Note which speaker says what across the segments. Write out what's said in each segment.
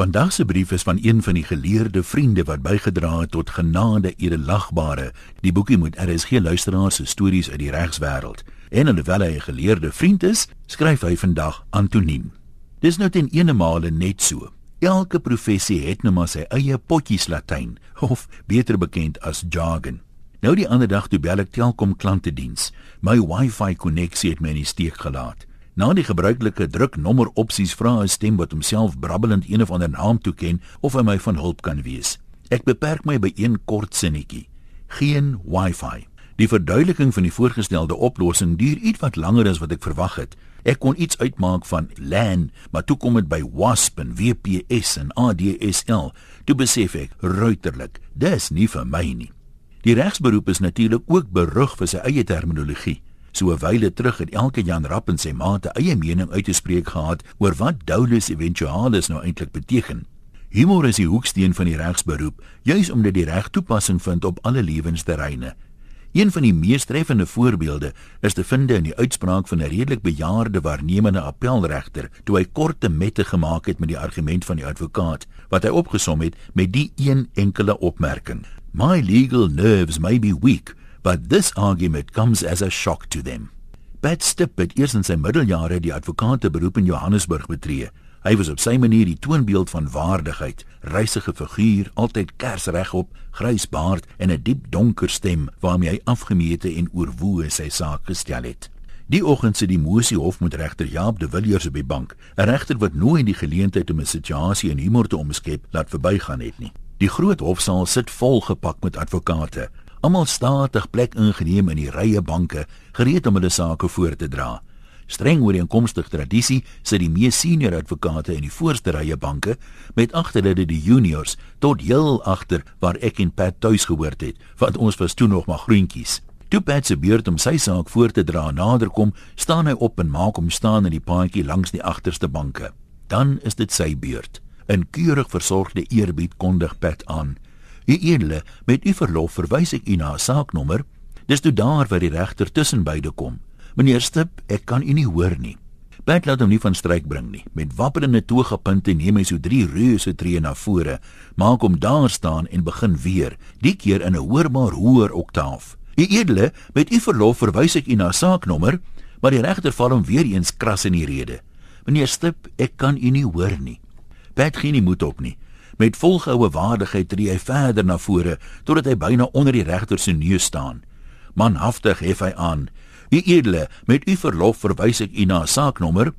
Speaker 1: Vandag se brief is van een van die geleerde vriende wat bygedra het tot genade edelagbare. Die boekie moet RSG luisteraars se stories uit die regswêreld. En alhoewel hy 'n geleerde vriend is, skryf hy vandag anoniem. Dis nou ten eenemale net so. Elke professie het nou maar sy eie potjies Latyn of beter bekend as jargon. Nou die ander dag toe bel ek Telkom klantediens. My Wi-Fi koneksie het my in die steek gelaat. Na die gebruikelike druk nommer opsies vra 'n stem wat homself brabbelend een of ander naam toeken of hy my van hulp kan wees. Ek beperk my by een kort sinnetjie. Geen Wi-Fi. Die verduideliking van die voorgestelde oplossing duur ietwat langer as wat ek verwag het. Ek kon iets uitmaak van LAN, maar toe kom dit by WASP en VPS en ADSL. Toe besef ek, ruiterlik, dis nie vir my nie. Die regsberoep is natuurlik ook berug vir sy eie terminologie. So 'n wyle terug het elke Jan Rapp en sy maate eie mening uitgespreek gehad oor wat dolus eventualis nou eintlik beteken. Humor is die hoeksteen van die regsberoep, juis omdat die reg toepassing vind op alle lewensterreine. Een van die mees treffende voorbeelde is te vind in die uitspraak van 'n redelik bejaarde waarnemende appelregter toe hy korte mette gemaak het met die argument van die advokaat wat hy opgesom het met die een enkele opmerking: My legal nerves may be weak, but this argument comes as a shock to them. Pat Stipp het eers in sy middeljare die advokate beroep in Johannesburg betree. Hy was op sy manier die toonbeeld van waardigheid, reisige figuur, altyd kersregop, grys baard en 'n diep donker stem waarmee hy afgemete en oorwoe sy saak gestel het. Die oggend sit die Mosie Hof met regter Jaap de Villiers op die bank, 'n regter wat nooit die geleentheid om 'n situasie in humor te omskep laat verbygaan het nie. Die groot hofsaal sit vol gepak met advokate, almal statig plek ingeneem in die rye banke, gereed om hulle sake voor te dra. Streng ooreenkomstig tradisie sit die mees senior advokate in die voorste rye banke met agter hulle die juniors tot heel agter waar ek en Pat tuis gehoord het, want ons was toe nog maar groentjies. Toe Pat se beurt om sy saak voor te dra naderkom, staan hy op en maak hom staan in die paadjie langs die agterste banke. Dan is dit sy beurt. In keurig versorgde eerbied kondig Pat aan: U edele, met u verlof verwys ek u na 'n saaknommer. Dis toe daar waar die regter tussen beide kom. Meneer Stip, ek kan u nie hoor nie. Pat laat hom nie van stryk bring nie. Met wapperende toegepunte neem hy so drie reuse tree na vore, maak hom daar staan en begin weer, die keer in 'n hoorbaar hoër oktaaf. U edele, met u verlof verwys ek u na 'n saaknommer, maar die regter val hom weer eens kras in die rede. Meneer Stip, ek kan u nie hoor nie. Pat gee nie moed op nie. Met volgehoue waardigheid tree hy verder na vore totdat hy byna onder die regter se neus staan. Manhaftig hef hy aan: "U edele, met u verlof verwys ek u na 'n saaknommer."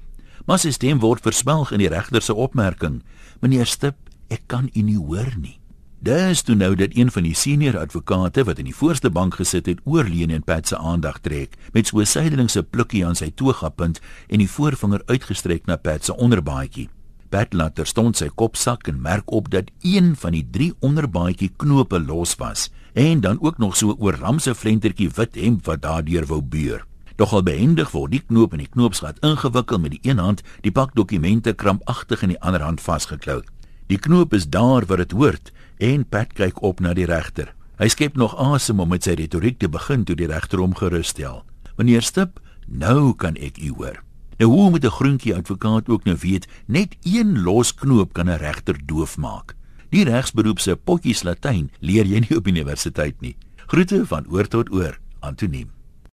Speaker 1: Maar sy stem word versmelg in die regter se opmerking: "Meneer Stip, ek kan u nie hoor nie." Dis toe nou dat een van die senior advokate wat in die voorste bank gesit het, oorleen en Pat se aandag trek met so 'n sydelingse plukkie aan sy togapunt en die voorvinger uitgestrek na Pat se onderbaadjie. Pat laat terstond sy kop sak en merk op dat een van die drie onderbaadjie knope los was en dan ook nog so oorramse flentertjie wit hemp wat daardeur wou beur. Nogal behendig word die knoop in die knoopsgat ingewikkel met die een hand, die pak dokumente krampagtig in die ander hand vasgeklou. Die knoop is daar waar dit hoort en Pat kyk op na die regter. Hy skep nog asem om met sy retoriek te begin toe die regter hom gerus stel. Meneer Stip, nou kan ek u hoor. Nou hoe moet 'n groentjie advokaat ook nou weet net een los knoop kan 'n regter doof maak? Die regsberoep se potjies Latyn leer jy nie op universiteit nie. Groete van oor tot oor, Antoniem.